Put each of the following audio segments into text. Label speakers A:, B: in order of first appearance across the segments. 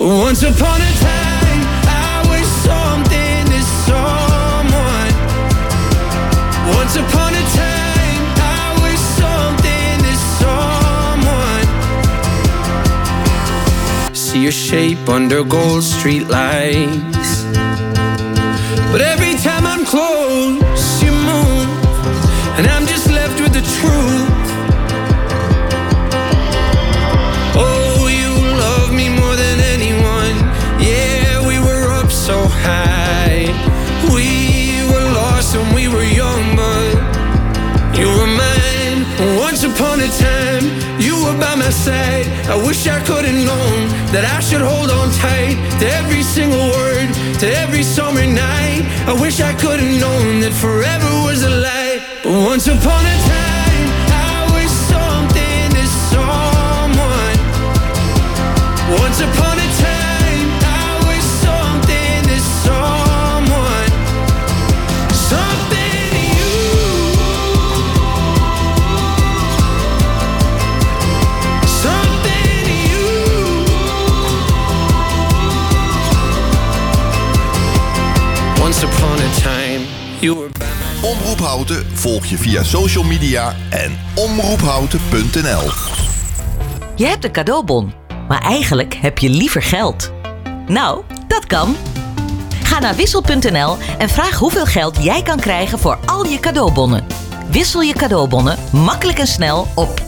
A: Once upon a time, I was something to someone. Once upon a time, I was something to someone. See your shape under gold street lights. But every time I'm close, you move, and I'm just left with the truth. Side. I wish I could have known that I should hold on tight to every single word, to every summer night. I wish I could have known that forever was a lie. But once upon a time,
B: Volg je via social media en omroephouten.nl.
C: Je hebt een cadeaubon, maar eigenlijk heb je liever geld. Nou, dat kan. Ga naar wissel.nl en vraag hoeveel geld jij kan krijgen voor al je cadeaubonnen. Wissel je cadeaubonnen makkelijk en snel op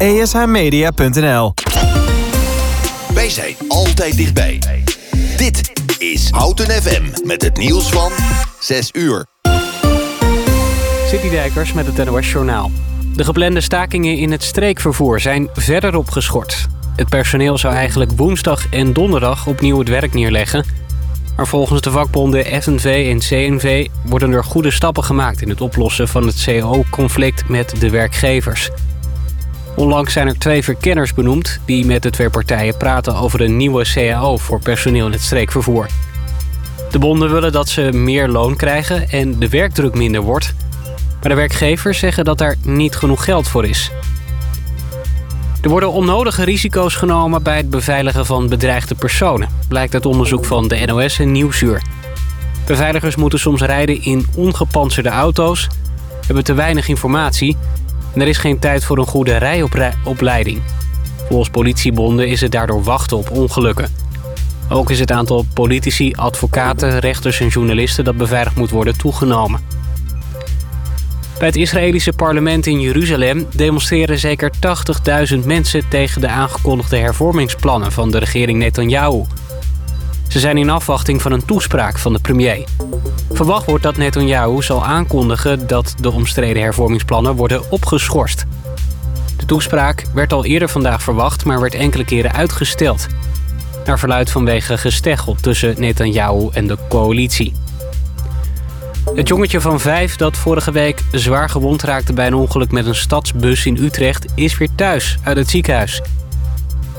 D: ESHmedia.nl
B: Wij zijn altijd dichtbij. Dit is Houten FM met het nieuws van 6 uur.
E: Citydijkers met het NOS Journaal. De geplande stakingen in het streekvervoer zijn verder opgeschort. Het personeel zou eigenlijk woensdag en donderdag opnieuw het werk neerleggen. Maar volgens de vakbonden FNV en CNV worden er goede stappen gemaakt... in het oplossen van het CO-conflict met de werkgevers. Onlangs zijn er twee verkenners benoemd... die met de twee partijen praten over een nieuwe CAO voor personeel in het streekvervoer. De bonden willen dat ze meer loon krijgen en de werkdruk minder wordt... Maar de werkgevers zeggen dat daar niet genoeg geld voor is. Er worden onnodige risico's genomen bij het beveiligen van bedreigde personen, blijkt uit onderzoek van de NOS en Nieuwsuur. Beveiligers moeten soms rijden in ongepantserde auto's, hebben te weinig informatie en er is geen tijd voor een goede rijopleiding. Volgens politiebonden is het daardoor wachten op ongelukken. Ook is het aantal politici, advocaten, rechters en journalisten dat beveiligd moet worden toegenomen. Bij het Israëlische parlement in Jeruzalem demonstreren zeker 80.000 mensen tegen de aangekondigde hervormingsplannen van de regering Netanyahu. Ze zijn in afwachting van een toespraak van de premier. Verwacht wordt dat Netanyahu zal aankondigen dat de omstreden hervormingsplannen worden opgeschorst. De toespraak werd al eerder vandaag verwacht, maar werd enkele keren uitgesteld. Naar verluid vanwege gesteggel tussen Netanyahu en de coalitie. Het jongetje van vijf dat vorige week zwaar gewond raakte bij een ongeluk met een stadsbus in Utrecht is weer thuis uit het ziekenhuis.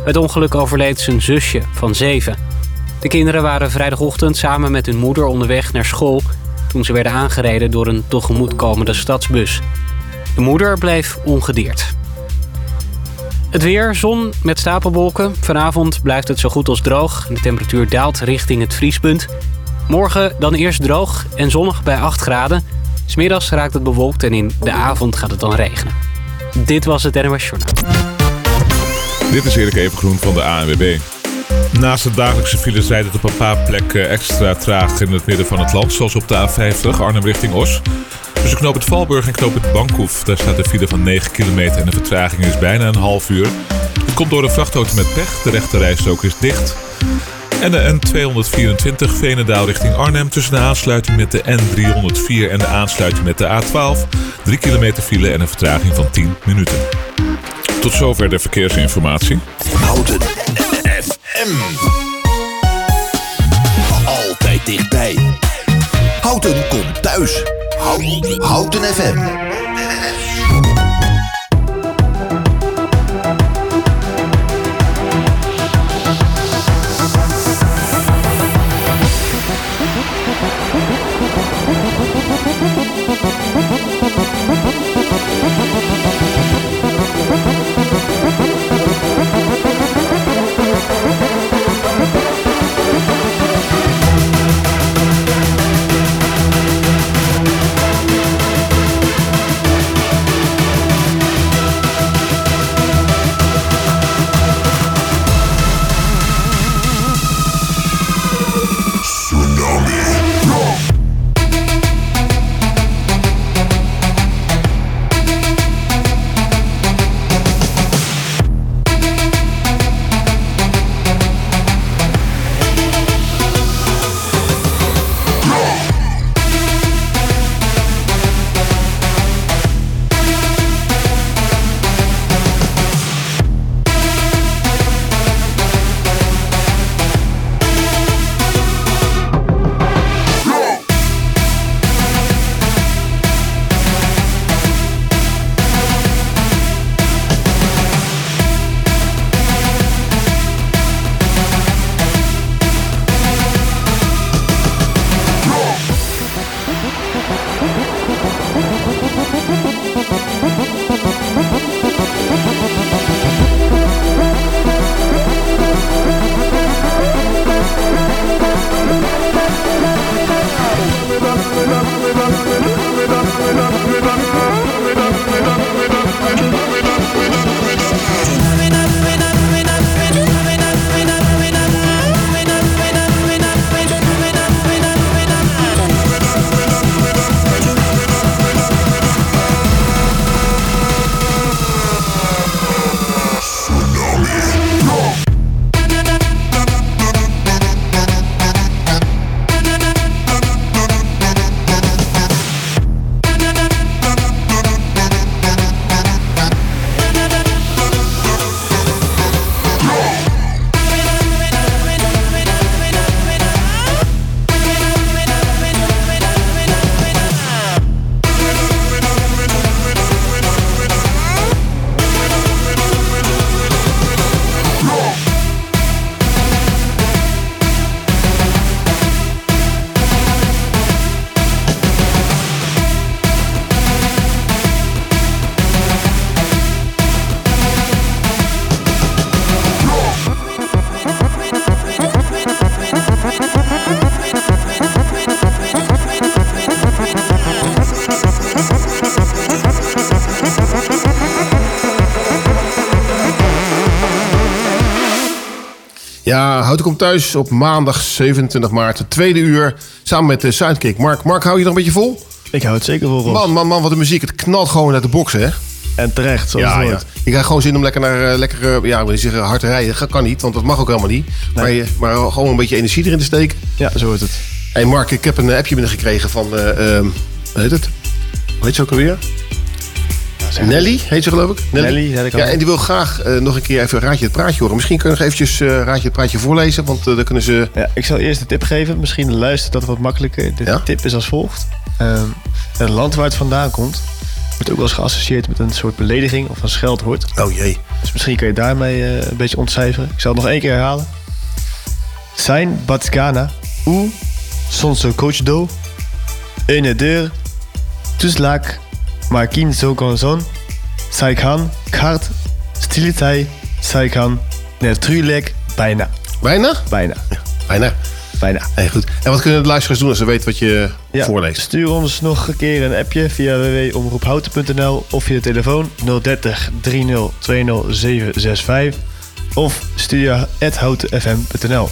E: Het ongeluk overleed zijn zusje van zeven. De kinderen waren vrijdagochtend samen met hun moeder onderweg naar school toen ze werden aangereden door een tegemoetkomende stadsbus. De moeder bleef ongedeerd. Het weer, zon met stapelwolken. Vanavond blijft het zo goed als droog. De temperatuur daalt richting het vriespunt. Morgen dan eerst droog en zonnig bij 8 graden. Smiddags raakt het bewolkt en in de avond gaat het dan regenen. Dit was het NOS Journaal.
F: Dit is Erik Evengroen van de ANWB. Naast de dagelijkse files rijdt het op een paar plekken extra traag in het midden van het land. Zoals op de A50 Arnhem richting Os. Tussen knoop het Valburg en knoop het Bankhoef. Daar staat een file van 9 kilometer en de vertraging is bijna een half uur. Het komt door een vrachtauto met pech. De rechte rijstrook is dicht. En de N224 Veenendaal richting Arnhem tussen de aansluiting met de N304 en de aansluiting met de A12. 3 kilometer file en een vertraging van 10 minuten. Tot zover de verkeersinformatie.
B: Houten
G: altijd dichtbij. Houten komt thuis. Houten FM.
H: Houten komt thuis op maandag 27 maart, tweede uur, samen met de Sidekick. Mark, Mark, hou je nog een beetje vol?
I: Ik hou het zeker vol.
H: Man, man, man, wat de muziek. Het knalt gewoon uit de box, hè?
I: En terecht, zoals
H: Ja, ja. Je krijgt gewoon zin om lekker naar, eh, lekker, eh, ja, ik wil zeggen hard te rijden. Dat kan niet, want dat mag ook helemaal niet. Maar, je, maar gewoon een beetje energie erin te steken.
I: Ja, zo hoort het.
H: Hé Mark, ik heb een appje binnengekregen van, eh, ehm, hoe heet het? Hoe heet ze ook alweer? Nelly, heet ze geloof ik?
I: Nelly, ja, dat kan
H: ja,
I: wel.
H: en die wil graag eh, nog een keer even Raadje het Praatje horen. Misschien kun je nog eventjes eh, Raadje het Praatje voorlezen, want eh, dan kunnen ze...
I: Ja, ik zal eerst een tip geven. Misschien luistert dat wat makkelijker. De
H: Ja?
I: tip is als volgt. Ehm, het land waar het vandaan komt... wordt ook wel eens geassocieerd met een soort belediging of een scheldwoord.
H: Oh jee.
I: Dus misschien kun je daarmee eh, een beetje ontcijferen. Ik zal het nog één keer herhalen. Zijn Batskana, ou Sonso Coach Do, Une deur, Tuslak, Markin Zogonzon, Saikan, Kart, Stilitei, Saikan, Netrulek, bijna.
H: Bijna?
I: Bijna.
H: Bijna.
I: Bijna.
H: Hey, goed. En wat kunnen de luisteraars doen als ze weten wat je
I: Ja,
H: voorleest?
I: Stuur ons nog een keer een appje via www.omroephouten.nl of via telefoon 030 30 20 765 of stuur houtenfm.nl.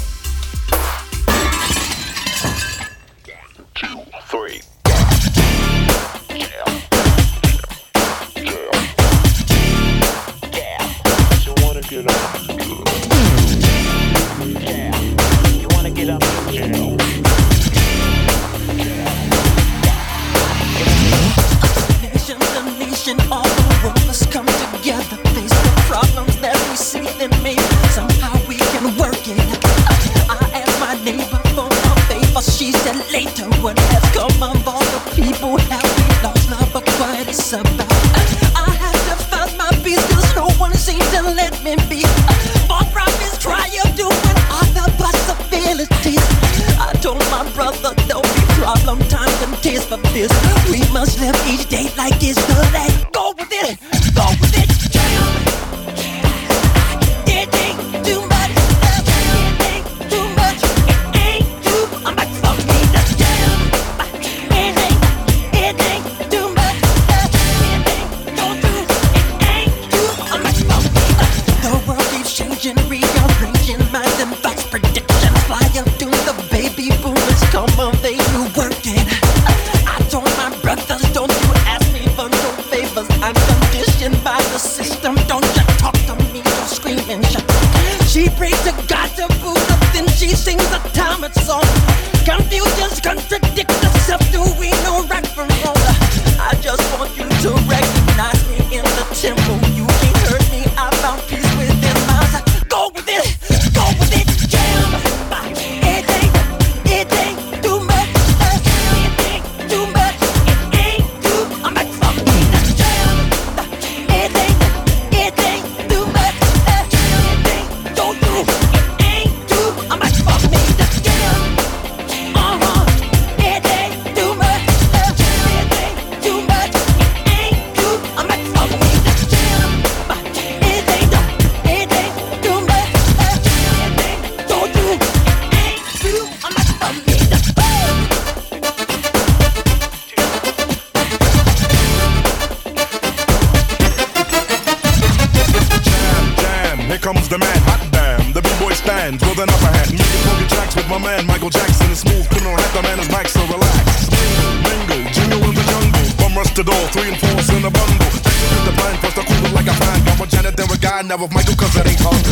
J: daar op mij doe, cause it ain't
K: hard.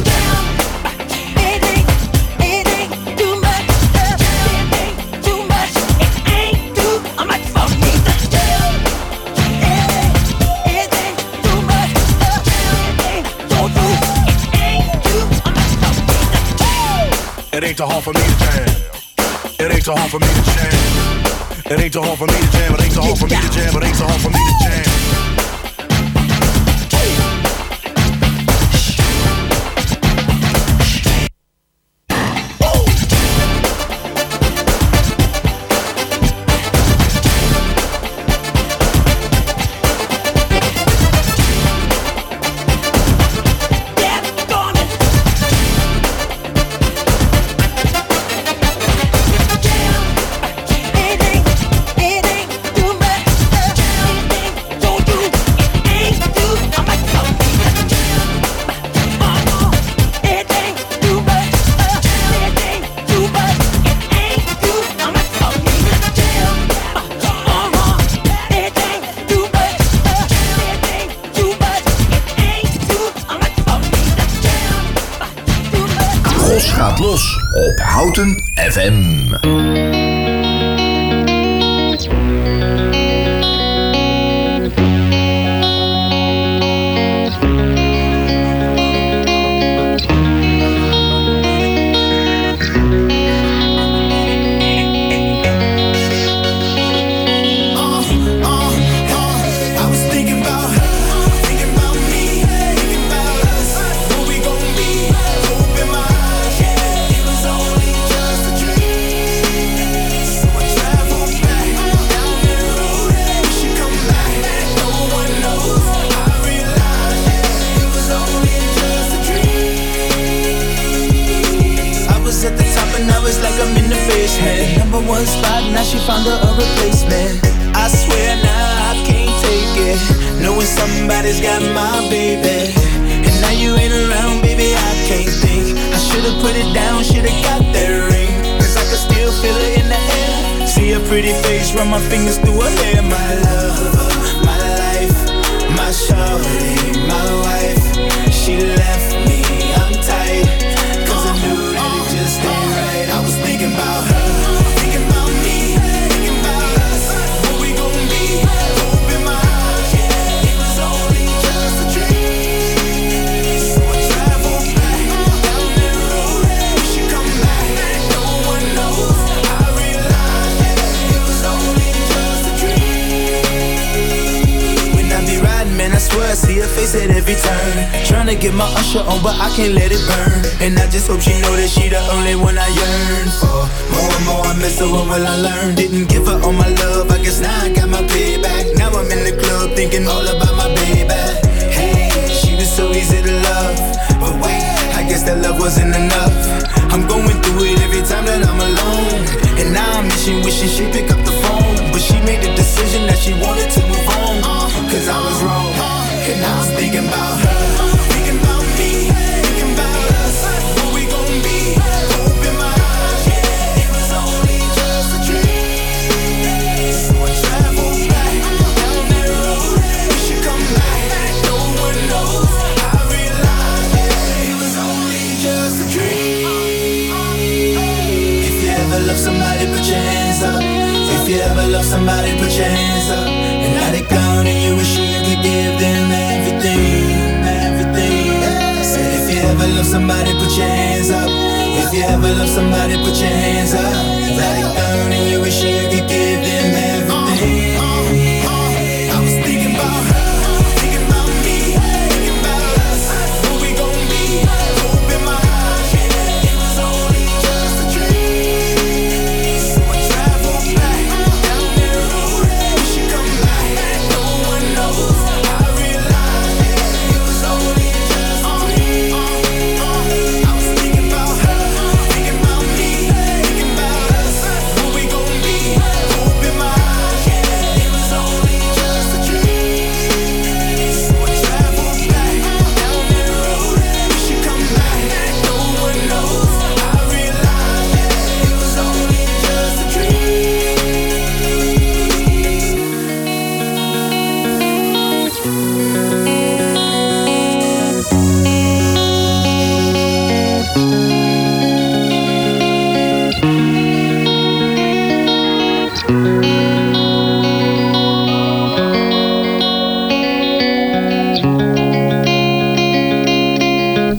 J: It ain't too
K: hard for me to jam. It ain't too hard for me to jam. It ain't too hard for me to jam. It ain't too hard for me to jam. It ain't too hard for me to jam.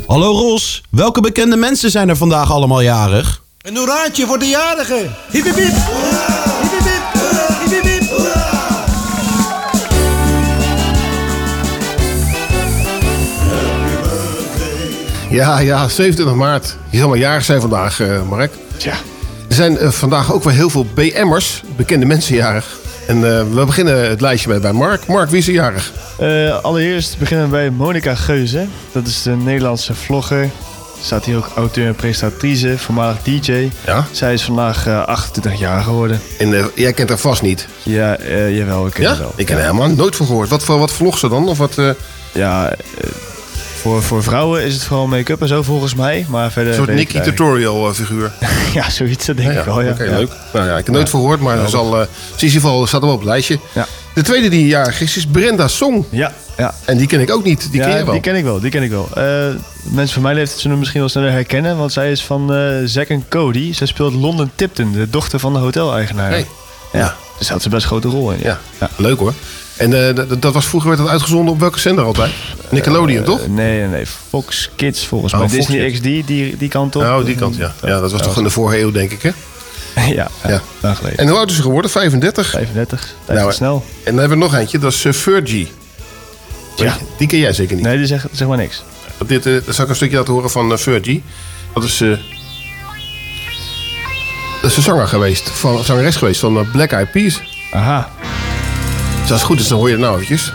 L: Hallo Ros, welke bekende mensen zijn er vandaag allemaal jarig?
M: Een hoeraatje voor de jarigen. Hiep, hiep, hiep.
H: Ja, ja, 27 maart. Je zal maar jarig zijn vandaag, eh, Mark.
I: Tja.
H: Er zijn eh, vandaag ook wel heel veel BM'ers, bekende mensen jarig. En eh, we beginnen het lijstje bij, bij Mark. Mark, wie is er jarig?
I: Eh, allereerst beginnen we bij Monica Geuze. Dat is de Nederlandse vlogger. Staat hier ook auteur en presentatrice, voormalig DJ.
H: Ja?
I: Zij is vandaag eh, 28 jaar geworden.
H: En eh, jij kent haar vast niet?
I: Ja, eh, jawel, ik ken
H: Ja?
I: haar wel.
H: Ik ken haar helemaal nooit van gehoord. Wat, wat vlogt ze dan? Of wat, eh,
I: Ja, eh, voor, voor vrouwen is het vooral make-up en zo volgens mij. Maar verder
H: een soort Nicky
I: het
H: tutorial eh, figuur?
I: Ja, zoiets, dat denk ik wel, ja.
H: Oké,
I: Ja.
H: leuk. Nou ja, ik heb er nooit gehoord, maar er zal, eh, is in ieder geval, staat er wel op het lijstje.
I: Ja.
H: De tweede die jarig is, is Brenda Song.
I: Ja, ja.
H: En die ken ik ook niet. Die
I: ja,
H: ken je wel.
I: die ken ik wel, die ken ik wel. Eh, mensen van mijn leeftijd zullen hem misschien wel sneller herkennen, want zij is van eh Zack en Cody. Zij speelt London Tipton, de dochter van de hoteleigenaar.
H: Hey.
I: Ja, dus daar had ze best een grote rol in.
H: Ja, leuk hoor. En eh, dat was vroeger werd dat uitgezonden op welke zender altijd? Nickelodeon, toch?
I: Eh, nee, nee, nee, Fox Kids volgens
H: Oh,
I: mij.
H: Fox
I: Disney
H: Kids.
I: XD, die, die kant op.
H: Oh, die kant, ja. Ja, dat was toch in de vorige eeuw, denk ik, hè?
I: ja, ja, lang geleden.
H: En hoe oud is ze geworden? 35?
I: 35, tijd gaat snel.
H: En dan hebben we nog eentje, dat is uh, Fergie.
I: Ja.
H: Die ken jij zeker niet.
I: Nee, die zegt zeg maar niks.
H: Dit, zal ik een stukje laten horen van uh, Fergie. Dat is... dat is een zanger geweest, van, zangeres geweest van Black Eyed Peas.
I: Aha.
H: Dus als het goed is, dan hoor je het nou eventjes.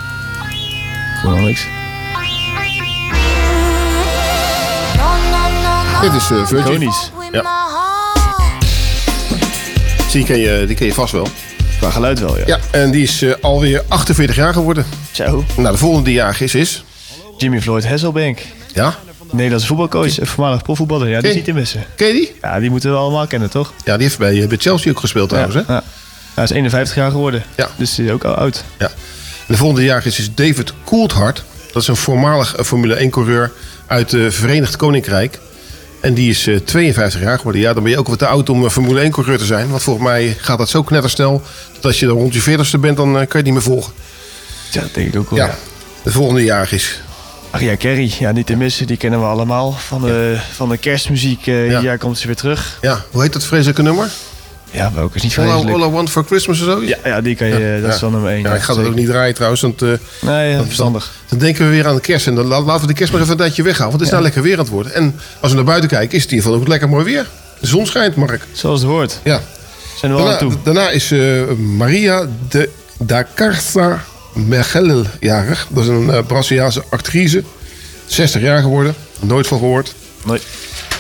I: Gewoon niks.
H: Dit is uh, Virgin.
I: Iconisch.
H: Ja. Die ken, je, die ken je vast wel.
I: Qua geluid wel, ja.
H: Ja, en die is uh, alweer 48 jaar geworden.
I: Zo.
H: Nou, de volgende die jarig is, is...
I: Jimmy Floyd Hasselbank.
H: Ja?
I: Nederlandse voetbalcoach en voormalig profvoetballer. Ja, die niet te missen.
H: Ken je die?
I: Ja, die moeten we allemaal kennen, toch?
H: Ja, die heeft bij, eh, bij Chelsea ook gespeeld trouwens,
I: ja,
H: hè?
I: Ja. Hij is 51 jaar geworden.
H: Ja.
I: Dus die is ook al oud.
H: Ja. De volgende jarig is, is David Coulthard. Dat is een voormalig eh, Formule 1-coureur uit het Verenigd Koninkrijk. En die is eh, 52 jaar geworden. Ja, dan ben je ook wat te oud om eh, Formule 1-coureur te zijn. Want volgens mij gaat dat zo knettersnel... dat als je dan rond je 40ste bent, dan eh, kan je het niet meer volgen.
I: Ja, dat denk ik ook wel.
H: Ja. De volgende jarig is...
I: Ach ja, Carrie. Ja, niet te missen. Die kennen we allemaal. Van de, van de kerstmuziek. eh
H: Ja.
I: Hier komt ze weer terug.
H: Ja, hoe heet dat vreselijke nummer?
I: Ja, welke is niet
H: All,
I: vreselijk.
H: All I Want for Christmas of zo?
I: Ja, ja, die kan je, dat is wel nummer één.
H: Ja, ik ga dat ook niet draaien trouwens. Want, eh,
I: Nee, ja,
H: dan-
I: verstandig.
H: Dan denken we weer aan de kerst. En dan la- laten we de kerst maar even een tijdje weghalen. Want het is nou lekker weer aan het worden. En als we naar buiten kijken, is het in ieder geval ook lekker mooi weer. De zon schijnt, Mark.
I: Zoals het hoort.
H: Ja.
I: Zijn er wel aan
H: Daarna,
I: toe.
H: daarna is eh, Maria de da Carça Mergel jarig. Dat is een eh, Braziliaanse actrice. 60 jaar geworden. Nooit van gehoord.
I: Nooit.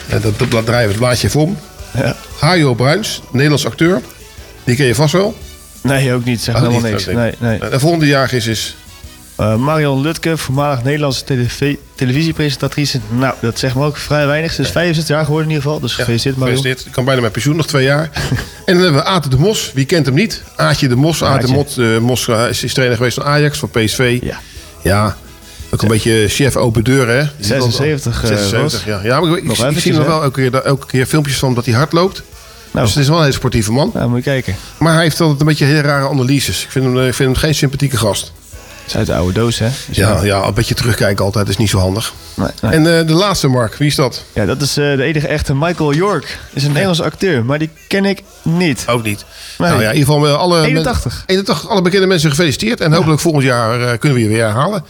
H: En dat, dat, dat draaien we het blaadje even om.
I: Ja.
H: Hajo Bruins, Nederlands acteur. Die ken je vast wel.
I: Nee, ook niet. Zeg
H: Oh,
I: helemaal
H: niet?
I: niks. Nee, nee.
H: En de volgende jaar is... is
I: Eh, Marion Lutke, voormalig Nederlandse tv televisiepresentatrice. Nou, dat zegt me ook vrij weinig. Ze is 65 jaar geworden in ieder geval. Dus gefeliciteerd Marion.
H: Gefeliciteerd. Ik kan bijna met pensioen, nog twee jaar. en dan hebben we Aten de Mos. Wie kent hem niet? Aatje de Mos. Aten de Mos, eh, Mos eh, is, is trainer geweest van Ajax, van PSV.
I: Ja.
H: Ja. Ook een beetje chef open deuren, hè? Die
I: 76, eh,
H: 76,
I: Ros.
H: ja. Ja, maar ik, zie nog wel elke keer, elke keer filmpjes van dat hij hard loopt.
I: Nou.
H: Dus het is wel een hele sportieve man.
I: Nou, moet je kijken.
H: Maar hij heeft altijd een beetje hele rare analyses. Ik vind hem, eh, ik vind hem geen sympathieke gast.
I: Het is uit de oude doos, hè? Dus
H: Ja, ja, een beetje terugkijken altijd is niet zo handig.
I: Nee, nee.
H: En eh, de laatste, Mark, wie is dat?
I: Ja, dat is eh, de enige echte Michael York. Is een Nederlandse acteur, maar die ken ik niet.
H: Ook niet.
I: Nee.
H: Nou ja, in ieder geval eh, alle,
I: 81.
H: men- 81. Alle bekende mensen gefeliciteerd. En hopelijk volgend jaar eh, kunnen we je weer herhalen.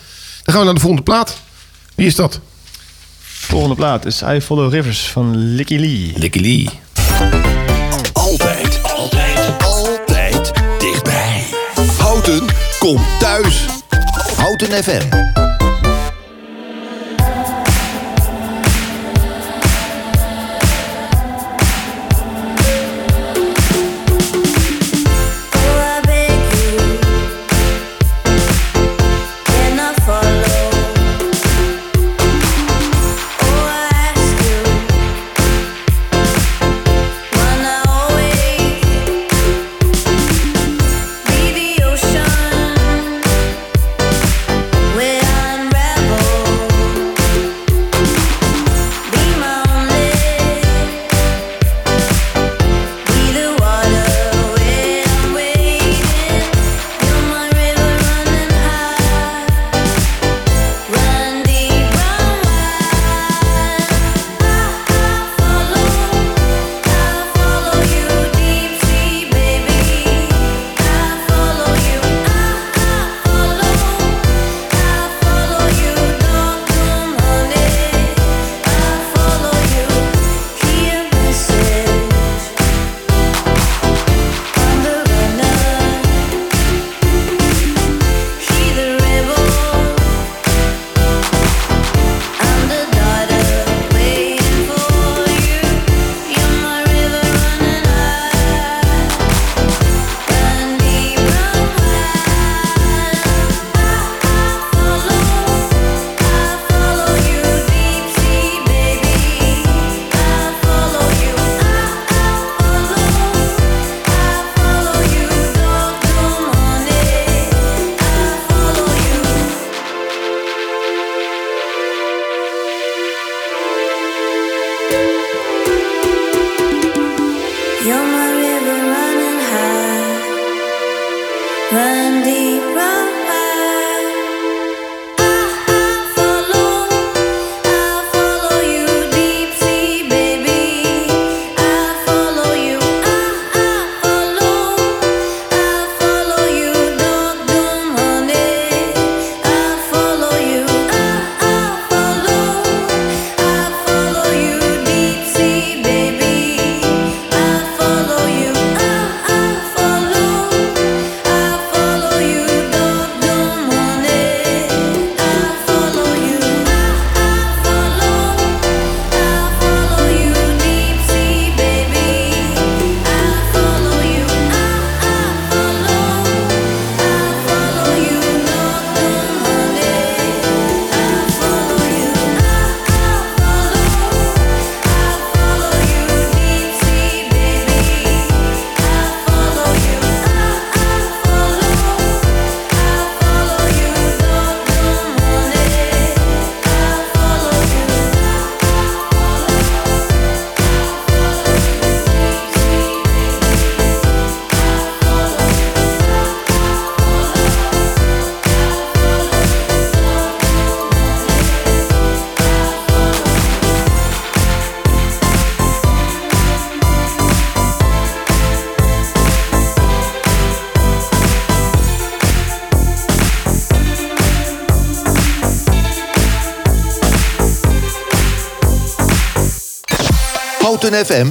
H: Dan gaan we naar de volgende plaat. Wie is dat?
I: Volgende plaat is I Follow Rivers van Licky Lee.
H: Licky Lee.
G: Altijd, altijd, altijd dichtbij. Houten komt thuis. Houten FM.
K: Houten FM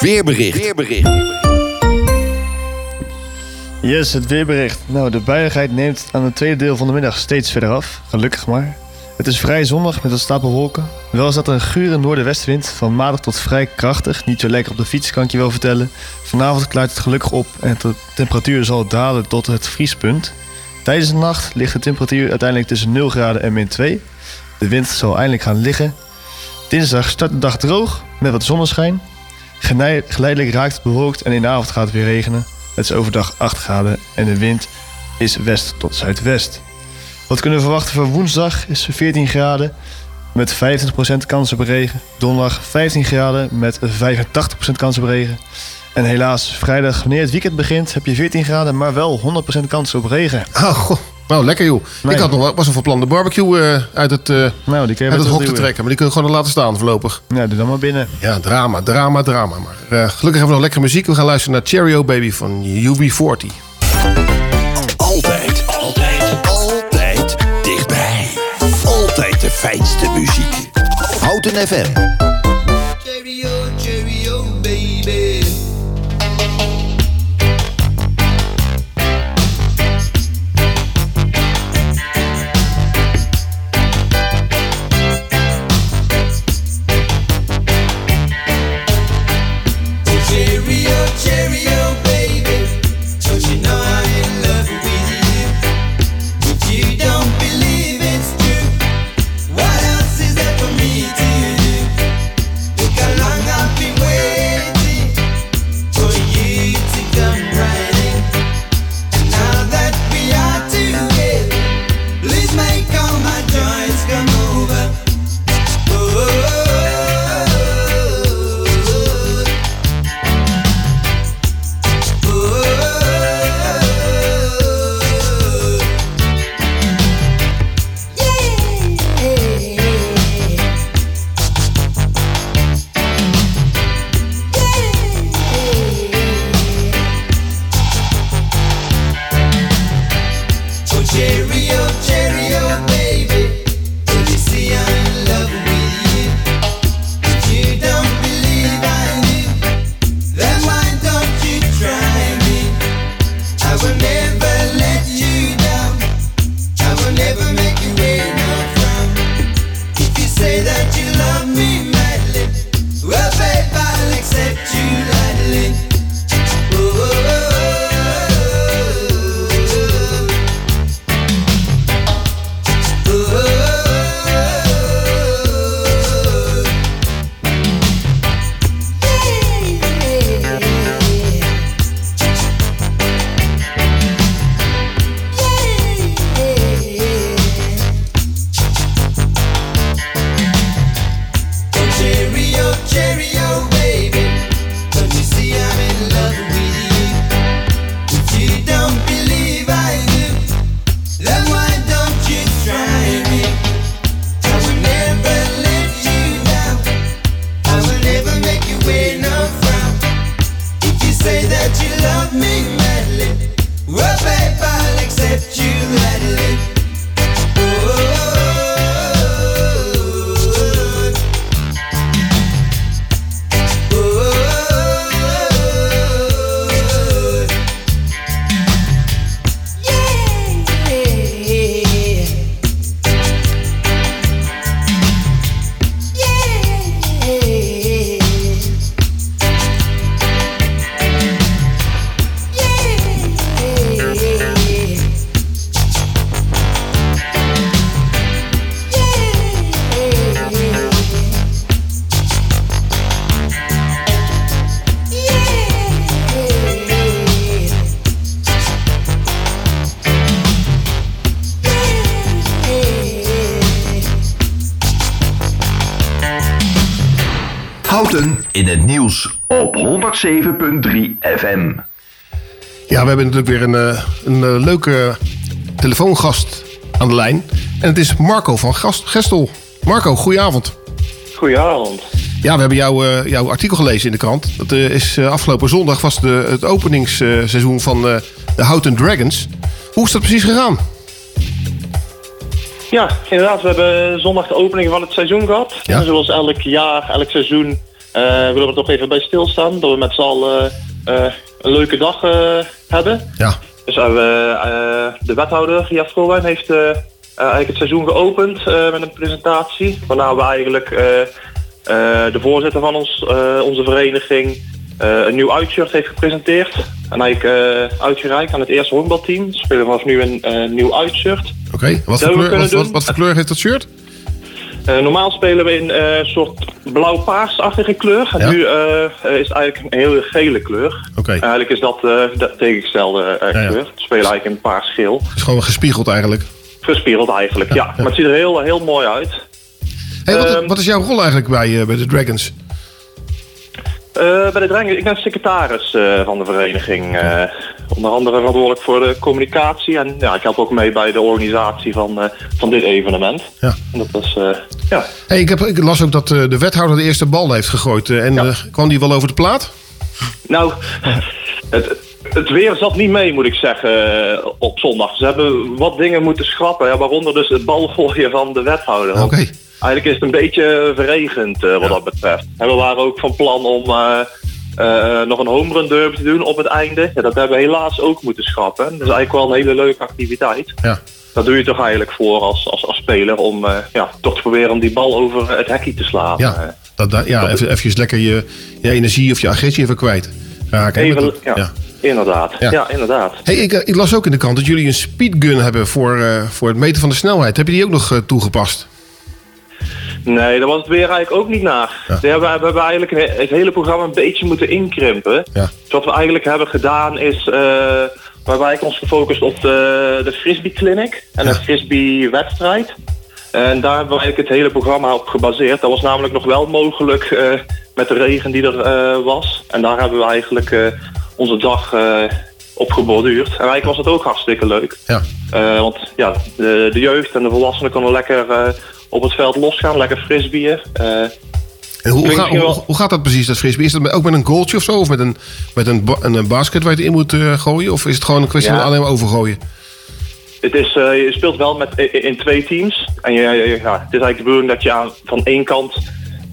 K: weerbericht. weerbericht.
I: Yes, het weerbericht. Nou, de buiigheid neemt aan het tweede deel van de middag steeds verder af. Gelukkig maar. Het is vrij zonnig met een stapel wolken. Wel is dat een gure noordenwestenwind van matig tot vrij krachtig. Niet zo lekker op de fiets, kan ik je wel vertellen. Vanavond klaart het gelukkig op en de temperatuur zal dalen tot het vriespunt. Tijdens de nacht ligt de temperatuur uiteindelijk tussen 0 graden en min 2. De wind zal eindelijk gaan liggen. Dinsdag start de dag droog met wat zonneschijn. Geleidelijk raakt het bewolkt en in de avond gaat het weer regenen. Het is overdag 8 graden en de wind is west tot zuidwest. Wat kunnen we verwachten voor woensdag is 14 graden met 25% kans op regen. Donderdag 15 graden met 85% kans op regen. En helaas, vrijdag wanneer het weekend begint heb je 14 graden, maar wel 100% kans op regen.
H: Oh, goh. Nou, lekker joh. Ik had nog, wel- was nog van plan de barbecue eh, uit het, eh,
I: Nou, die
H: uit het hok te
I: duwen.
H: trekken. Maar die kunnen we gewoon laten staan voorlopig.
I: Ja, doe dan maar binnen.
H: Ja, drama, drama, drama. Maar eh, gelukkig hebben we nog lekkere muziek. We gaan luisteren naar Cherry Baby van UB40.
K: Altijd, altijd, altijd dichtbij. Altijd de fijnste muziek. Houten FM. 107.3 FM.
H: Ja, we hebben natuurlijk weer een, eh, een eh, leuke telefoongast aan de lijn. En het is Marco van Gast Gestel. Marco, goedenavond.
N: Goedenavond.
H: Ja, we hebben jouw, eh, jouw artikel gelezen in de krant. Dat eh, is eh, afgelopen zondag was de, het openingsseizoen van eh, de Houten Dragons. Hoe is dat precies gegaan?
N: Ja, inderdaad. We hebben zondag de opening van het seizoen gehad.
H: Ja.
N: En zoals elk jaar, elk seizoen, Eh, we willen er toch even bij stilstaan. Dat we met z'n allen eh, een leuke dag eh, hebben.
H: Ja.
N: Dus eh, we, eh, de wethouder, Jeff Vroewijn, heeft eh, eh, eigenlijk het seizoen geopend eh, met een presentatie. Waarna we eigenlijk eh, eh, de voorzitter van ons, eh, onze vereniging eh, een nieuw uitshirt heeft gepresenteerd. En eigenlijk eh, uitgereikt aan het eerste honkbalteam. Ze spelen vanaf nu een eh, nieuw uitshirt.
H: Oké, wat,
N: we
H: wat, wat, wat voor kleur heeft dat shirt?
N: Eh, normaal spelen we in eh, een soort blauw-paarsachtige kleur. En
H: Ja.
N: nu eh, is het eigenlijk een hele gele kleur. Eigenlijk is dat de tegengestelde
H: Ja, ja.
N: kleur. We spelen eigenlijk in paars-geel.
H: Het is gewoon gespiegeld eigenlijk.
N: Gespiegeld eigenlijk, ja. Maar het ziet er heel, heel mooi uit.
H: Hey, wat,
N: Ehm,
H: wat is jouw rol eigenlijk bij, bij de Dragons?
N: Bij de Drangers, ik ben secretaris van de vereniging. Onder andere verantwoordelijk voor de communicatie. En ja, ik help ook mee bij de organisatie van, eh, van dit evenement.
H: Ja.
N: En dat is, eh, ja.
H: Hey, ik, heb, ik las ook dat eh, de wethouder de eerste bal heeft gegooid. en kwam die wel over de plaat?
N: Nou, het, het weer zat niet mee, moet ik zeggen, op zondag. Ze hebben wat dingen moeten schrappen, ja, waaronder dus het balgooien van de wethouder.
H: Oké.
N: Eigenlijk is het een beetje verregend wat dat betreft. En we waren ook van plan om eh, nog een home run derby te doen op het einde. Ja, dat hebben we helaas ook moeten schrappen. Dat is eigenlijk wel een hele leuke activiteit.
H: Ja.
N: Dat doe je toch eigenlijk voor als, als, als speler om eh, ja, toch te proberen om die bal over het hekje te slaan.
H: Ja,
N: Eh,
H: dat, dat- ja even, even lekker je, je energie of je agressie even kwijt. raken.
N: even, ja, inderdaad.
H: Ja.
N: Ja, inderdaad.
H: Hey, ik, ik las ook in de krant dat jullie een speedgun hebben voor, voor het meten van de snelheid. Heb je die ook nog toegepast?
N: Nee, daar was het weer eigenlijk ook niet naar. We, hebben, we hebben eigenlijk een- het hele programma een beetje moeten inkrimpen.
H: Ja.
N: Dus wat we eigenlijk hebben gedaan is... eh we hebben eigenlijk ons gefocust op de, de Frisbee Clinic en de Frisbee wedstrijd. En daar hebben we eigenlijk het hele programma op gebaseerd. Dat was namelijk nog wel mogelijk eh, met de regen die er eh, was. En daar hebben we eigenlijk onze dag op geborduurd. En eigenlijk was het ook hartstikke leuk.
H: Ja.
N: Want ja, de, de jeugd en de volwassenen konden lekker op het veld losgaan, lekker frisbeeën. Eh,
H: En hoe,
N: klinkt
H: ga-
N: misschien
H: hoe, hoe gaat dat precies, dat frisbee? Is dat met- ook met een goaltje of zo? Of met een, met een, ba- een, een basket waar je het in moet eh, gooien? Of is het gewoon een kwestie
N: Ja.
H: van alleen maar overgooien?
N: Het is, eh, je speelt wel met, in, in twee teams. En je, je- ja, het is eigenlijk de bedoeling dat je aan, van één kant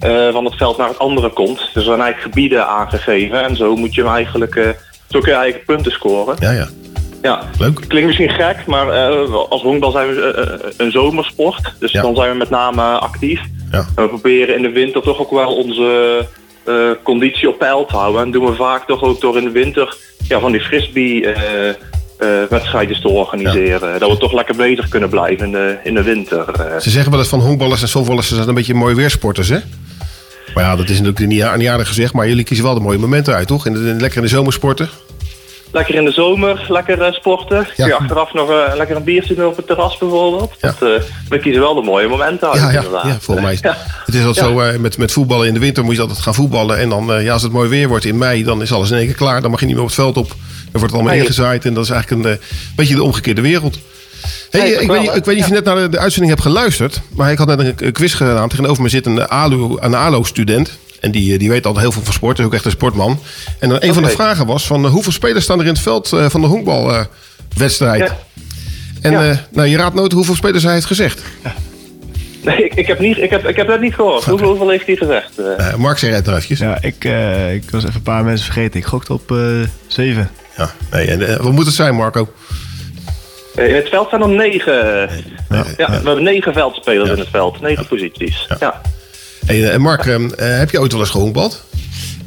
N: eh, van het veld naar het andere komt. Dus er zijn eigenlijk gebieden aangegeven. En zo moet je hem eigenlijk... eh, zo kun je eigenlijk punten scoren.
H: Ja, ja.
N: Ja,
H: Leuk.
N: klinkt misschien gek, maar eh, als honkbal zijn we eh, eh, een zomersport. Dus dan zijn we met name actief.
H: Ja.
N: En we proberen in de winter toch ook wel onze conditie op peil te houden. En doen we vaak toch ook door in de winter ja, van die frisbee wedstrijdjes te organiseren. Dat we toch lekker bezig kunnen blijven in de, in de winter.
H: Ze zeggen wel eens van honkballers en softballers ze zijn een beetje mooie weersporters, hè? Maar ja, dat is natuurlijk niet, aardig gezegd. Maar jullie kiezen wel de mooie momenten uit, toch? In de, in- lekker in de zomersporten.
N: Lekker in de zomer, lekker eh, sporten.
H: Ja.
N: Kun je achteraf nog eh, lekker een biertje doen op het terras bijvoorbeeld. Dat, eh, we kiezen wel de mooie momenten uit
H: Ja, ja,
N: inderdaad.
H: ja, volgens mij.
N: Ja.
H: Het is
N: Ja.
H: zo, met, met voetballen in de winter moet je altijd gaan voetballen. En dan, ja, als het mooi weer wordt in mei, dan is alles in één keer klaar. Dan mag je niet meer op het veld op. Dan wordt het allemaal
N: Eigenlijk.
H: ingezaaid. En dat is eigenlijk een beetje de omgekeerde wereld. Hey, ik,
N: wel,
H: weet, ik weet niet of je net naar de, de uitzending hebt geluisterd. Maar ik had net een, quiz gedaan. Tegenover me zit een ALO-student. En die, eh, die weet al heel veel van sport. Is ook echt een sportman. En dan een van de vragen was van... eh, hoeveel spelers staan er in het veld eh, van de honkbalwedstrijd?
N: Ja.
H: En
N: Ja.
H: eh, nou, je raadt nooit hoeveel spelers hij heeft gezegd.
N: Nee, ik, ik, heb niet, ik, heb, ik heb dat niet gehoord. Hoeveel, hoeveel heeft hij gezegd? eh?
H: Eh, Mark, zeg het eventjes.
I: Ja, ik, eh, ik was even een paar mensen vergeten. Ik gokte op eh zeven.
H: Ja, nee, en, wat moet het zijn, Marco?
N: Eh, In het veld zijn er negen. Ja, we hebben negen veldspelers in het veld. Negen posities. Ja.
H: Hey, eh, Mark, eh, eh, heb je ooit wel eens gehonkbald?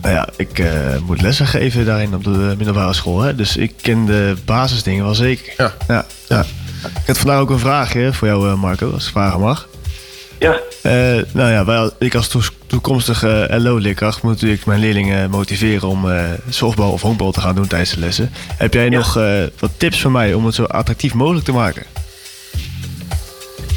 I: Nou ja, ik eh, moet lessen geven daarin op de middelbare school. Hè? Dus ik ken de basisdingen wel zeker.
H: Ja.
I: Ja, ja. Ik had vandaag ook een vraagje voor jou, eh, Marco, als ik vragen mag.
N: Ja.
I: Eh, nou ja, wij, ik als toekomstige LO-leerkracht moet natuurlijk mijn leerlingen motiveren om eh softbal of honkbal te gaan doen tijdens de lessen. Heb jij nog eh, wat tips voor mij om het zo attractief mogelijk te maken?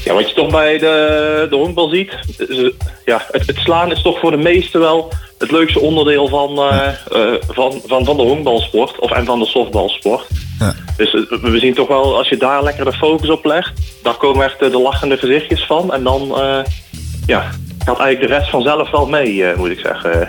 N: Ja, wat je toch bij de, de honkbal ziet, is, ja, het, het slaan is toch voor de meesten wel het leukste onderdeel van, eh, eh, van, van, van de honkbalsport of, en van de softbalsport.
I: Ja.
N: Dus we zien toch wel, als je daar lekker de focus op legt, daar komen echt eh, de lachende gezichtjes van. En dan eh, ja, gaat eigenlijk de rest vanzelf wel mee, eh, moet ik zeggen.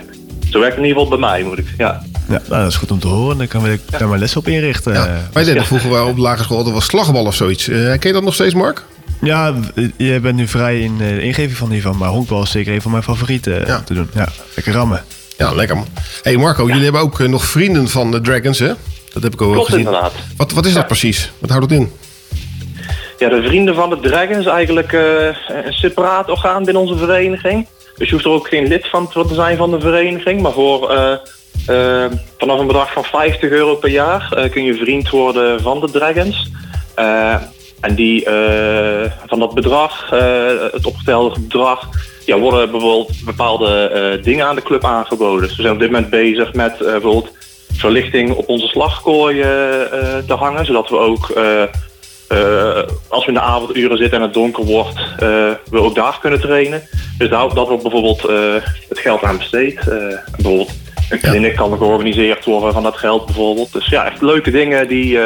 N: Zo werkt het in ieder geval bij mij, moet ik ja.
I: Ja, nou, dat is goed om te horen. Dan kan ik daar mijn les op inrichten. Eh,
H: Wij deden vroeger wel op de lagere school altijd wel slagbal of zoiets. Eh, ken je dat nog steeds, Mark?
I: Ja, w- jij bent nu vrij in eh, de ingeving van hiervan. Maar honkbal is zeker een van mijn favorieten eh, te doen. Ja, lekker rammen.
H: Ja, lekker man. hey Marco, jullie hebben ook eh, nog vrienden van de Dragons, hè? Dat heb ik al wel
N: Klopt
H: gezien.
N: inderdaad.
H: Wat, wat is dat precies? Wat houdt het in?
N: Ja, de Vrienden van de Dragons is eigenlijk eh, een separaat orgaan binnen onze vereniging. Dus je hoeft er ook geen lid van te zijn van de vereniging. Maar voor, eh, eh, vanaf een bedrag van 50 euro per jaar eh, kun je vriend worden van de Dragons. En die, eh, van dat bedrag, eh, het opgetelde bedrag, ja, worden bijvoorbeeld bepaalde eh, dingen aan de club aangeboden. Dus we zijn op dit moment bezig met bijvoorbeeld verlichting op onze slagkooi eh, te hangen. Zodat we ook, als we in de avonduren zitten en het donker wordt, we ook daar kunnen trainen. Dus daar, dat wordt bijvoorbeeld het geld aan besteed. Bijvoorbeeld een clinic kan georganiseerd worden van dat geld bijvoorbeeld. Dus ja, echt leuke dingen die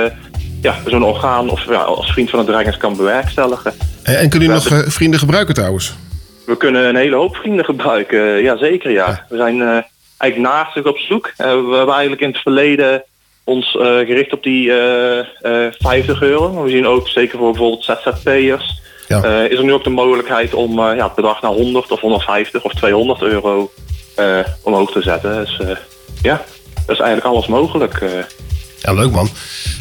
N: ja, zo'n orgaan of ja, als vriend van de Dragons kan bewerkstelleren.
H: Eh, En kunnen jullie nog eh, vrienden gebruiken trouwens?
N: We kunnen een hele hoop vrienden gebruiken, ja zeker ja. We zijn eh, eigenlijk naastig op zoek. Eh, we hebben eigenlijk in het verleden ons eh, gericht op die eh, eh, 50 euro. We zien ook zeker voor bijvoorbeeld ZZP'ers... eh, is er nu ook de mogelijkheid om eh, ja, het bedrag naar 100 of 150 of 200 euro eh, omhoog te zetten. Dus eh, ja, dat is eigenlijk alles mogelijk.
H: Ja, leuk man.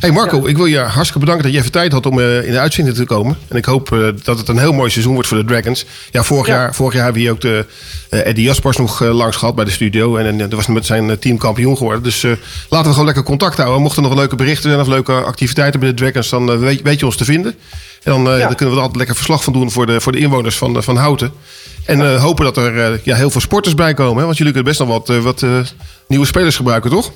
H: hey Marco, ik wil je hartstikke bedanken dat je even tijd had om eh, in de uitzending te komen. En ik hoop eh, dat het een heel mooi seizoen wordt voor de Dragons. Ja, vorig, Jaar, vorig jaar hebben we hier ook de eh, Eddie Jaspers nog langs gehad bij de studio. En, en dat was met zijn team kampioen geworden. Dus laten we gewoon lekker contact houden. Mochten er nog leuke berichten zijn of leuke activiteiten bij de Dragons, dan weet, weet je ons te vinden. En dan, dan kunnen we er altijd lekker verslag van doen voor de, voor de inwoners van, van Houten. En hopen dat er ja, heel veel sporters bij komen. Hè? Want jullie kunnen best nog wat, wat nieuwe spelers gebruiken, toch?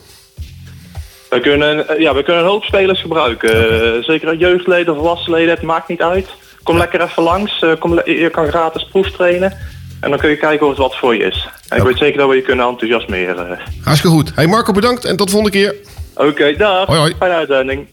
N: We kunnen, eh, ja, we kunnen een hoop spelers gebruiken. Eh, zeker jeugdleden, volwassenleden, het maakt niet uit. Kom lekker even langs. eh, kom je kan gratis proeftrainen. En dan kun je kijken of het wat voor je is. En ik weet zeker dat we je kunnen enthousiasmeren.
H: Hartstikke goed. Hey Marco, bedankt en tot de volgende keer.
N: Oké, dag.
H: Hoi, hoi.
N: Fijne uitzending.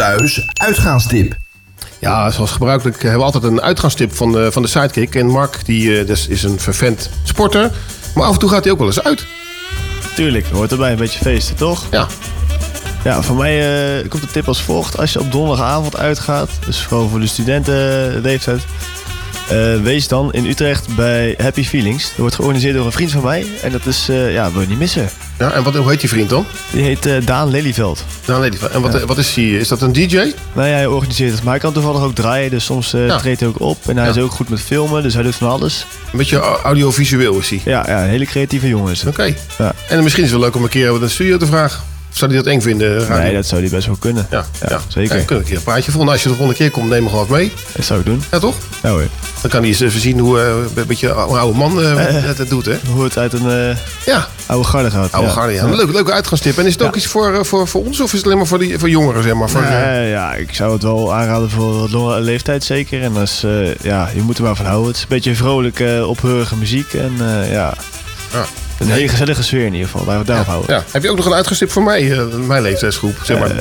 G: Thuis, uitgaanstip.
H: Ja, zoals gebruikelijk hebben we altijd een uitgaanstip van de, van de sidekick. En Mark die, eh, dus is een vervent sporter. Maar af en toe gaat hij ook wel eens uit.
I: Tuurlijk, hoort erbij een beetje feesten, toch?
H: Ja.
I: Ja, voor mij eh, komt de tip als volgt. Als je op donderdagavond uitgaat, dus vooral voor de studentenleeftijd... eh, wees dan in Utrecht bij Happy Feelings. Dat wordt georganiseerd door een vriend van mij. En dat is, eh, ja, wil je niet missen.
H: Ja, en wat, hoe heet die vriend dan?
I: Die heet eh, Daan Lelyveld.
H: Daan Lelyveld. En wat,
I: Ja.
H: wat is hij? Is dat een DJ?
I: Nou ja, hij organiseert het. Maar hij kan toevallig ook draaien, dus soms
H: Ja.
I: treedt hij ook op. En hij is ook goed met filmen, dus hij doet van alles.
H: Een beetje au- audiovisueel is hij.
I: Ja, ja een hele creatieve jongen is.
H: Oké.
I: Ja.
H: En misschien is het wel leuk om een keer wat een studio te vragen. Zou hij dat eng vinden? radio?
I: Nee, dat zou hij best wel kunnen.
H: Ja, ja.
I: zeker.
H: Ja, dan kunnen we een keer een praatje volgen. Als je de volgende keer komt, neem hem gewoon mee.
I: Dat zou ik doen.
H: Ja, toch?
I: Ja hoor.
H: Dan kan hij eens even zien hoe eh, een beetje een oude man eh,
I: Eh.
H: het doet, hè?
I: Hoe het uit een eh,
H: Ja.
I: oude garde gaat.
H: Oude garde, ja. Een leuke, uitgangstip. En is het ook iets voor, eh, voor, voor ons of is het alleen maar voor, die, voor jongeren, zeg maar? Voor, eh,
I: Nee, ja, ik zou het wel aanraden voor wat langere leeftijd zeker. En als, eh, ja, je moet er maar van houden. Het is een beetje vrolijk, eh opheurige muziek. En eh, ja,
H: Ja.
I: Een hele gezellige sfeer in ieder geval. Laten we het daarop houden.
H: ja. Heb je ook nog een uitgangstip voor mij, eh, mijn leeftijdsgroep? Zeg maar.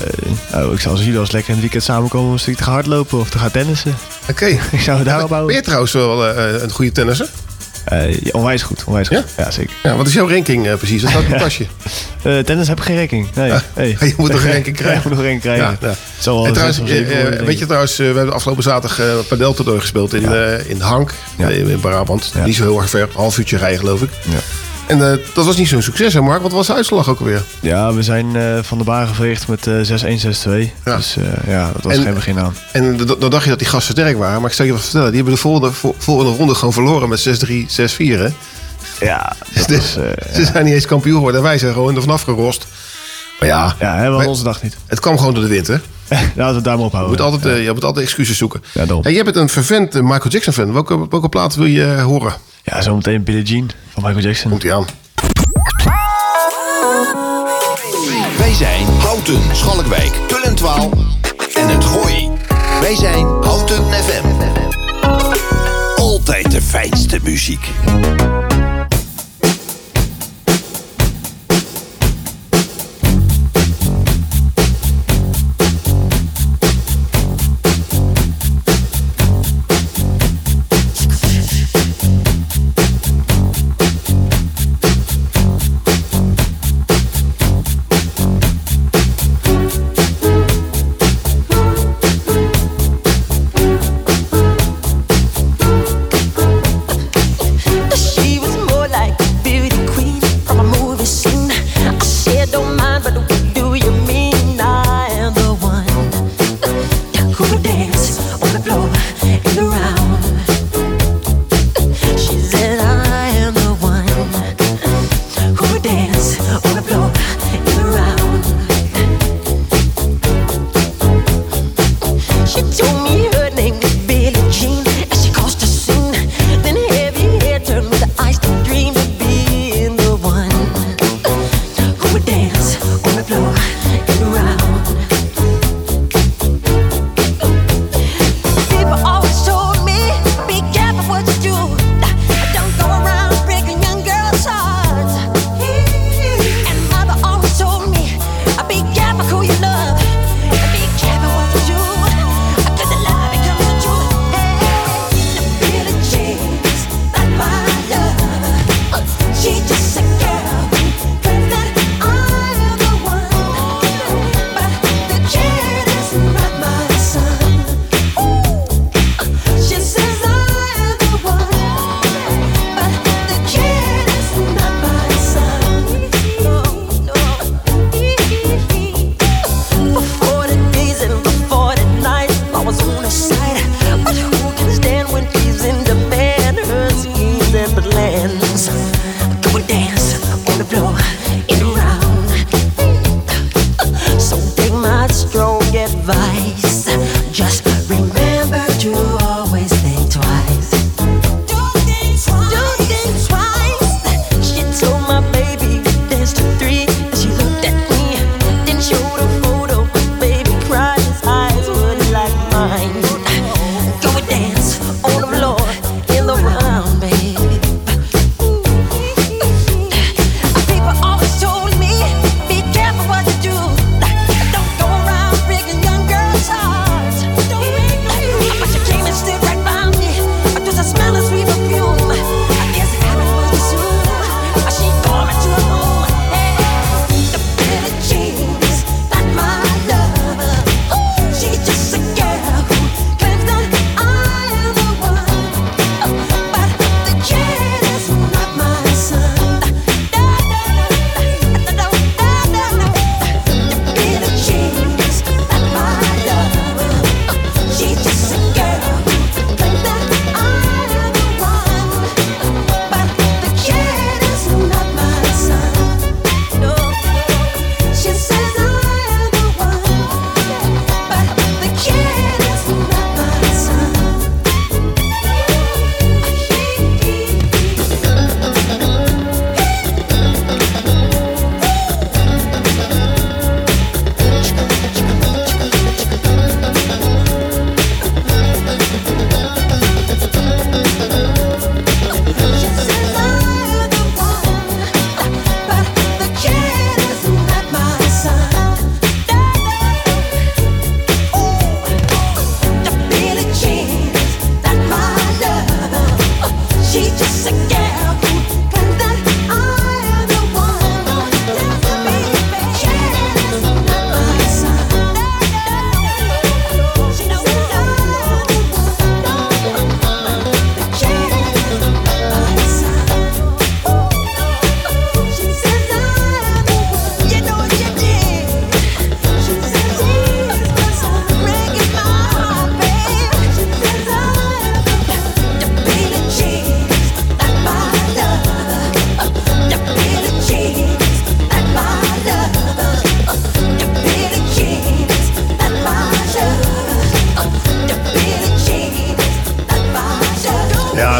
I: Nou, ik zou als jullie wel eens lekker in het weekend samenkomen om een stukje te gaan hardlopen of te gaan tennissen.
H: Oké.
I: Ik zou het daarop
H: Ben
I: houden.
H: je trouwens wel eh, een goede tennisser?
I: Ja, onwijs goed, onwijs goed. Ja, zeker.
H: Ja, wat is jouw ranking precies? Dat staat op het pasje.
I: Tennis heb ik geen ranking. Nee. hey.
H: Je moet nog een ranking krijgen.
I: Ja, moet nog een ranking krijgen.
H: Ja, ja.
I: Wel
H: En
I: een
H: trouwens, eh,
I: denk
H: weet je trouwens, we hebben afgelopen zaterdag een padeltoernooi gespeeld in, in Hank, in Brabant. Niet zo heel erg ver, een half uurtje rijden geloof ik. En eh, dat was niet zo'n succes hè Mark? Wat was de uitslag ook alweer?
I: Ja, we zijn eh, van de baan gevreegd met eh 6-1, 6-2. Dus eh, ja, dat was
H: En-
I: geen begin aan.
H: En dan dacht je dat die gasten sterk waren. Maar ik zal je wat vertellen, die hebben de volgende, vol- volgende ronde gewoon verloren met 6-3, 6-4 hè?
I: Ja,
H: dus,
I: was, eh,
H: Ze zijn niet eens kampioen geworden en wij zijn gewoon er vanaf gerost. Maar ja,
I: Ja, hè, onze dag niet.
H: het kwam gewoon door de wind hè?
I: Laten we het daar maar op
H: Je moet altijd, eh, je moet altijd excuses zoeken.
I: Ja, daarom.
H: Hey, jij bent een vervent eh, Michael Jackson fan. Welke, welke plaat wil je eh, horen?
I: Ja, zometeen Billie Jean van Michael Jackson.
H: Komt ie aan.
G: Wij zijn Houten, Schalkwijk, Tullentwaal en het Gooi. Wij zijn Houten FM. Altijd de fijnste muziek.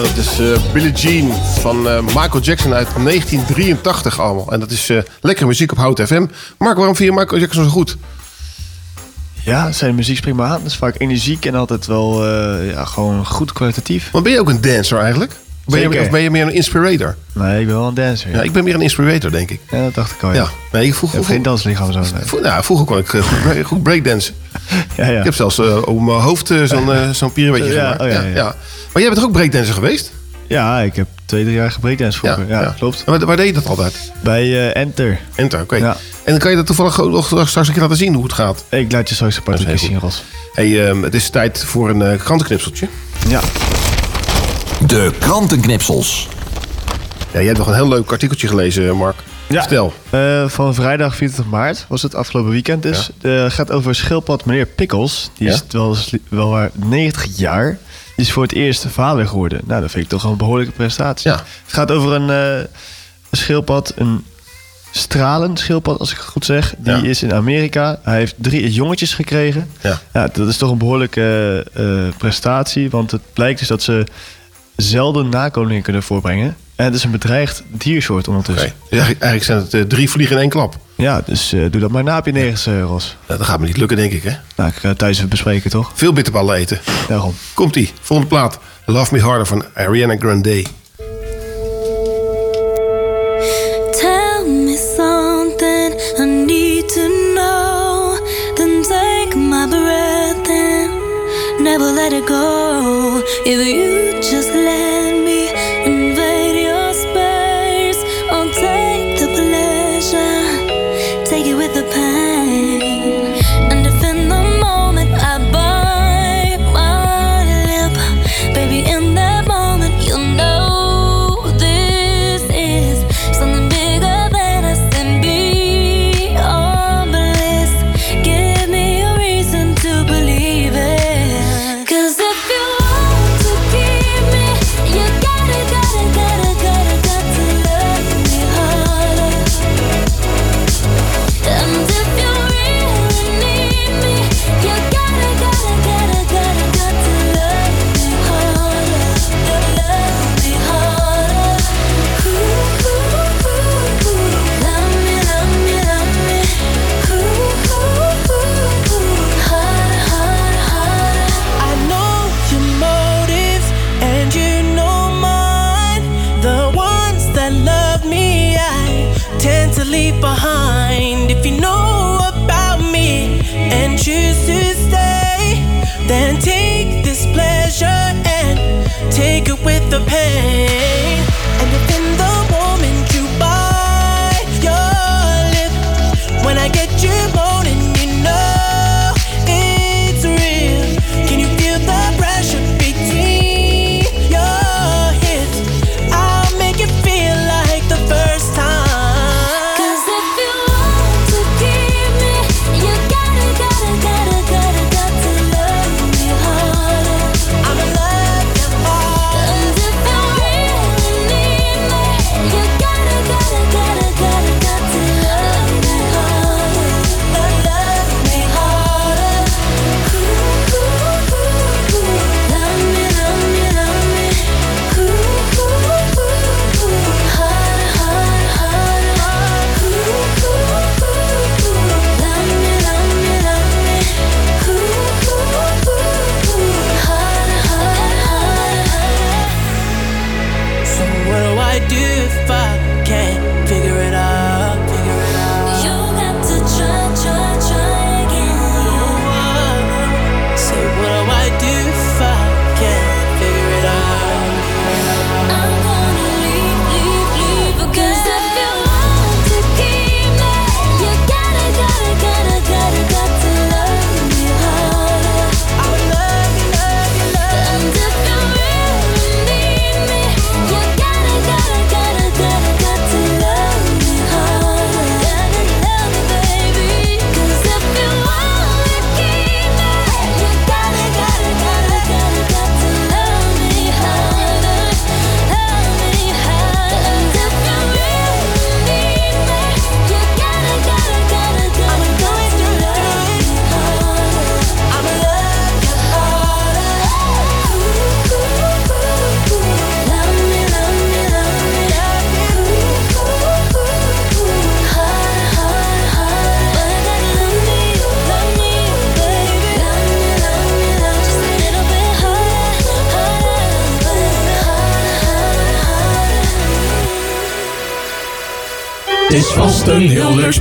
G: Is eh, Billie Jean van eh, Michael Jackson uit 1983 allemaal. En dat is eh, lekkere muziek op Hout FM. Mark, waarom vind je Michael Jackson zo goed?
I: Ja, zijn muziek spreekt me aan. Dat is vaak energiek en altijd wel ja, gewoon goed kwalitatief.
G: Maar ben je ook een dancer eigenlijk? Ben je, of ben je meer een inspirator?
I: Nee, ik ben wel een dancer.
G: Ja, ik ben meer een inspirator, denk ik.
I: Ja, dat dacht ik al. Ja.
G: Ja, nee, ik vroeg,
I: geen danslichaam zo. nee.
G: Vroeger, nou, vroeger kon ik goed, break- goed breakdansen.
I: Ja, ja.
G: Ik heb zelfs eh, op mijn hoofd zo'n eh, zo'n pirouetje gemaakt.
I: oh ja, ja.
G: Maar jij bent toch ook breakdancer geweest?
I: Ja, ik heb twee, drie jaar gebreakdance vroeger. Ja,
G: ja.
I: klopt.
G: En Waar, waar deed je dat altijd?
I: Bij eh, Enter.
G: Enter, oké.
I: Ja.
G: En dan kan je dat toevallig ook nog straks een keer laten zien hoe het gaat.
I: Ik laat je straks een paar trucjes zien. Ros.
G: Hey, ehm, het is tijd voor een eh, krantenknipseltje.
I: Ja.
B: De krantenknipsels.
G: Ja, jij hebt nog een heel leuk artikeltje gelezen, Mark.
I: Ja.
G: Vertel.
I: Eh, van vrijdag 24 maart was het afgelopen weekend dus. Het gaat over schildpad meneer Pickles. Die
G: Ja.
I: is wel, wel maar 90 jaar. Is voor het eerst vader geworden. Nou, dat vind ik toch een behoorlijke prestatie.
G: Ja.
I: Het gaat over een, een schildpad, een stralend schildpad als ik het goed zeg. Die
G: Ja.
I: is in Amerika. Hij heeft drie jongetjes gekregen.
G: Ja.
I: dat is toch een behoorlijke eh, prestatie. Want het blijkt dus dat ze zelden nakomelingen kunnen voorbrengen. En het is een bedreigd diersoort ondertussen.
G: Dus eigenlijk, eigenlijk zijn het eh, drie vliegen in één klap.
I: Ja, dus eh, doe dat maar na op je negende, Ros.
G: Ja, dat gaat me niet lukken, denk ik, hè?
I: Nou, ik ga het thuis even bespreken, toch?
G: Veel bitterballen eten.
I: Daarom.
G: Komt-ie. Volgende plaat. Love Me Harder van Ariana Grande.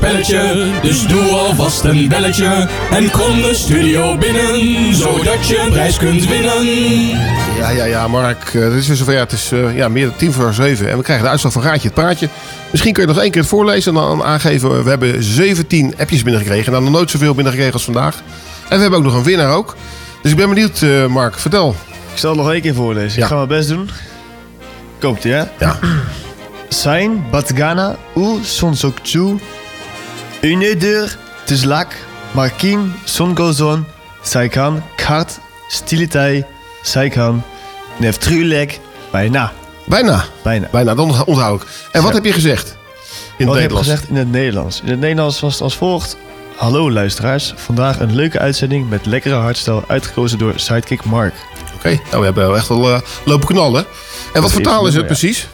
O: Spelletje, dus doe alvast een belletje. En kom de studio binnen, zodat je een prijs kunt winnen.
H: Ja, ja, ja, Mark. eh, Het is weer zover. Ja, het is eh, ja, meer dan tien voor zeven. En we krijgen de uitslag van Raadje het Praatje. Misschien kun je nog één keer het voorlezen en dan aangeven. We hebben 17 appjes binnengekregen. Nou, nog nooit zoveel binnengekregen als vandaag. En we hebben ook nog een winnaar ook. Dus ik ben benieuwd, eh, Mark. Vertel.
I: Ik zal het nog één keer voorlezen. Ik ga mijn best doen. Komt ie, hè?
H: Ja.
I: Zijn Batgana U Sonsokchu Uneder Tuzlak Markin Songozon Saikan Kart Stilitei Saikan Neftrulek Bijna.
H: Bijna.
I: Bijna.
H: Bijna, dan onthoud ik. En wat heb je gezegd? In
I: Wat
H: het
I: heb ik
H: Nederlands.
I: gezegd in het Nederlands? In het Nederlands was het als volgt. Hallo luisteraars. Vandaag een leuke uitzending met lekkere hardstyle uitgekozen door Sidekick Mark.
H: Oké, nou we hebben echt wel eh, lopen knallen. En wat voor taal is het
I: Ja.
H: precies?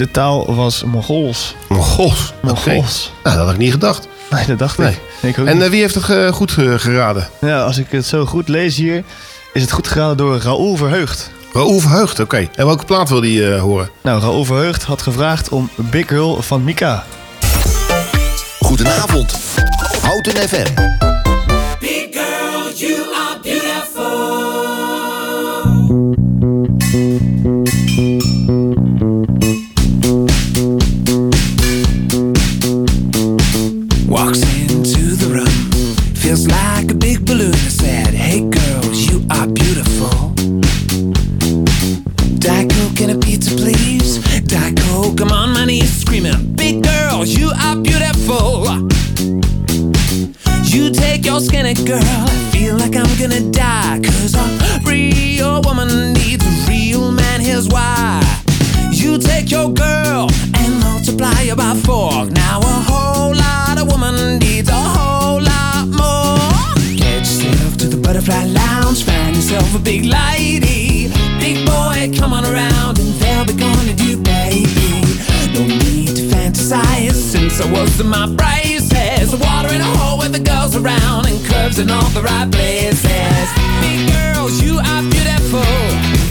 I: De taal was Mongols.
H: Mongols?
I: Mongols.
H: Nou, dat had ik niet gedacht.
I: Nee, dat dacht
H: Nee.
I: ik. Ik ook
H: En
I: niet.
H: eh, wie heeft het goed eh, geraden?
I: Ja, als ik het zo goed lees hier, is het goed geraden door Raoul Verheugd.
H: Raoul Verheugd, oké. En welke plaat wil die eh, horen?
I: Nou, Raoul Verheugd had gevraagd om Big Girl van Mika.
G: Goedenavond. Houten FM.
P: Big girl, you are beautiful.
A: Are beautiful. Diet Coke and a pizza, please. Diet Coke, I'm on my knees screaming, Big girls, you are beautiful. You take your skinny girl, I feel like I'm gonna die. Cause a real woman needs a real man, here's why. You take your girl and multiply her by four. Now a whole lot of woman needs a yourself a big lady. Big boy, come on around and they'll be gonna do, baby. No need to fantasize since I was in my braces. Water in a hole with the girls around and curves in all the right places. Big girls, you are beautiful.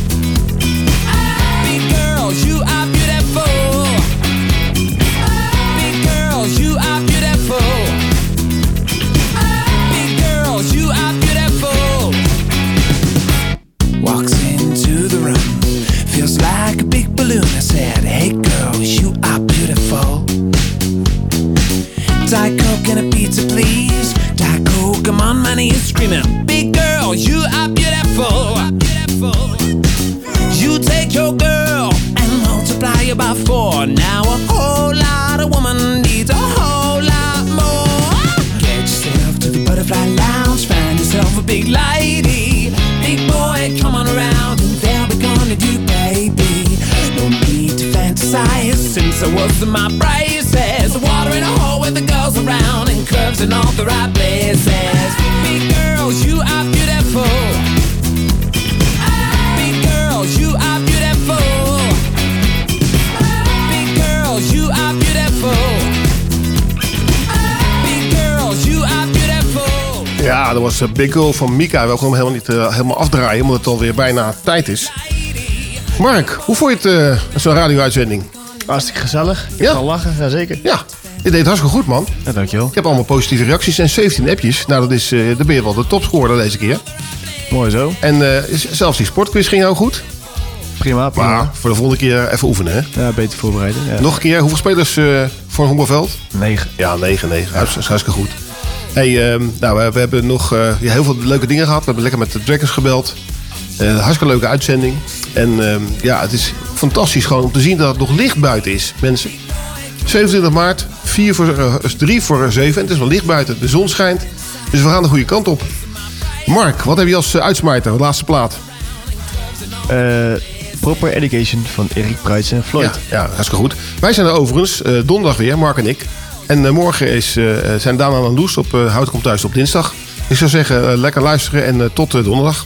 A: Was
H: eh, Big Girl van Mika. We willen hem helemaal niet eh, helemaal afdraaien, omdat het alweer bijna tijd is. Mark, hoe vond je het, eh, zo'n radio-uitzending?
I: Hartstikke gezellig. Ik
H: Ja?
I: lachen, ja zeker.
H: Ja, je deed hartstikke goed, man.
I: Ja, dankjewel.
H: Ik heb allemaal positieve reacties en 17 appjes. Nou, dat is, eh dan ben je wel de topscorer deze keer.
I: Mooi zo.
H: En zelfs die sportquiz ging jou goed.
I: Prima, prima.
H: Maar voor de volgende keer even oefenen, hè?
I: Ja, beter voorbereiden. Ja.
H: Nog een keer, hoeveel spelers eh, voor een honkbalveld?
I: Negen.
H: Ja, 9, 9. Dat is hartstikke goed. Hey, ehm, nou, we, hebben nog eh, heel veel leuke dingen gehad. We hebben lekker met de Dragons gebeld. Eh hartstikke leuke uitzending. En ehm, ja, het is fantastisch gewoon om te zien dat het nog licht buiten is, mensen. 27 maart, 4 voor, eh, 3 voor 7. En het is wel licht buiten. De zon schijnt. Dus we gaan de goede kant op. Mark, wat heb je als eh, uitsmijter? De laatste plaat.
I: Eh, Proper Education van Erik Pruits en Floyd.
H: Ja, ja, hartstikke goed. Wij zijn er overigens eh, donderdag weer, Mark en ik. En eh, morgen is, eh, zijn Daan en Loes op uh, Hout komt thuis op dinsdag. Ik zou zeggen, eh, lekker luisteren en eh, tot eh, donderdag.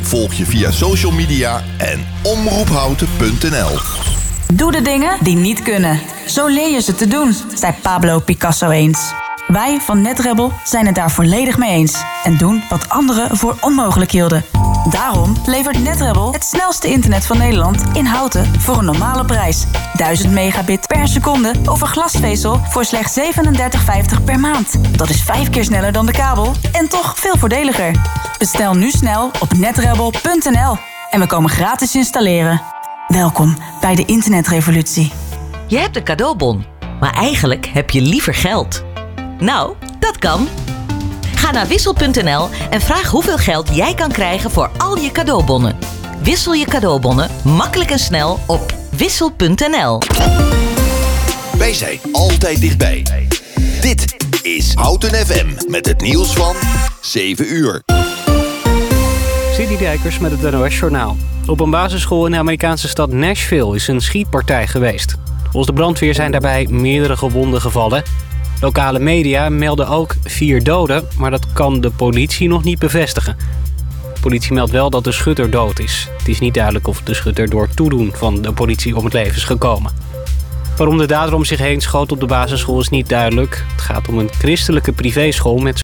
G: Volg je via social media en omroephouten.nl.
Q: Doe de dingen die niet kunnen. Zo leer je ze te doen, zei Pablo Picasso eens. Wij van NetRebel zijn het daar volledig mee eens. En doen wat anderen voor onmogelijk hielden. Daarom levert NetRebel het snelste internet van Nederland in houten voor een normale prijs. 1000 megabit per seconde over glasvezel voor slechts 37,50 per maand. Dat is vijf keer sneller dan de kabel en toch veel voordeliger. Bestel nu snel op netrebel.nl en we komen gratis installeren. Welkom bij de internetrevolutie.
C: Je hebt een cadeaubon, maar eigenlijk heb je liever geld. Nou, dat kan. Ga naar wissel.nl en vraag hoeveel geld jij kan krijgen voor al je cadeaubonnen. Wissel je cadeaubonnen makkelijk en snel op wissel.nl.
G: Wij zijn altijd dichtbij. Dit is Houten FM met het nieuws van 7 uur.
E: City Dijkers met het NOS Journaal. Op een basisschool in de Amerikaanse stad Nashville is een schietpartij geweest. Volgens de brandweer zijn daarbij meerdere gewonden gevallen. Lokale media melden ook vier doden, maar dat kan de politie nog niet bevestigen. De politie meldt wel dat de schutter dood is. Het is niet duidelijk of de schutter door toedoen van de politie om het leven is gekomen. Waarom de dader om zich heen schoot op de basisschool is niet duidelijk. Het gaat om een christelijke privéschool met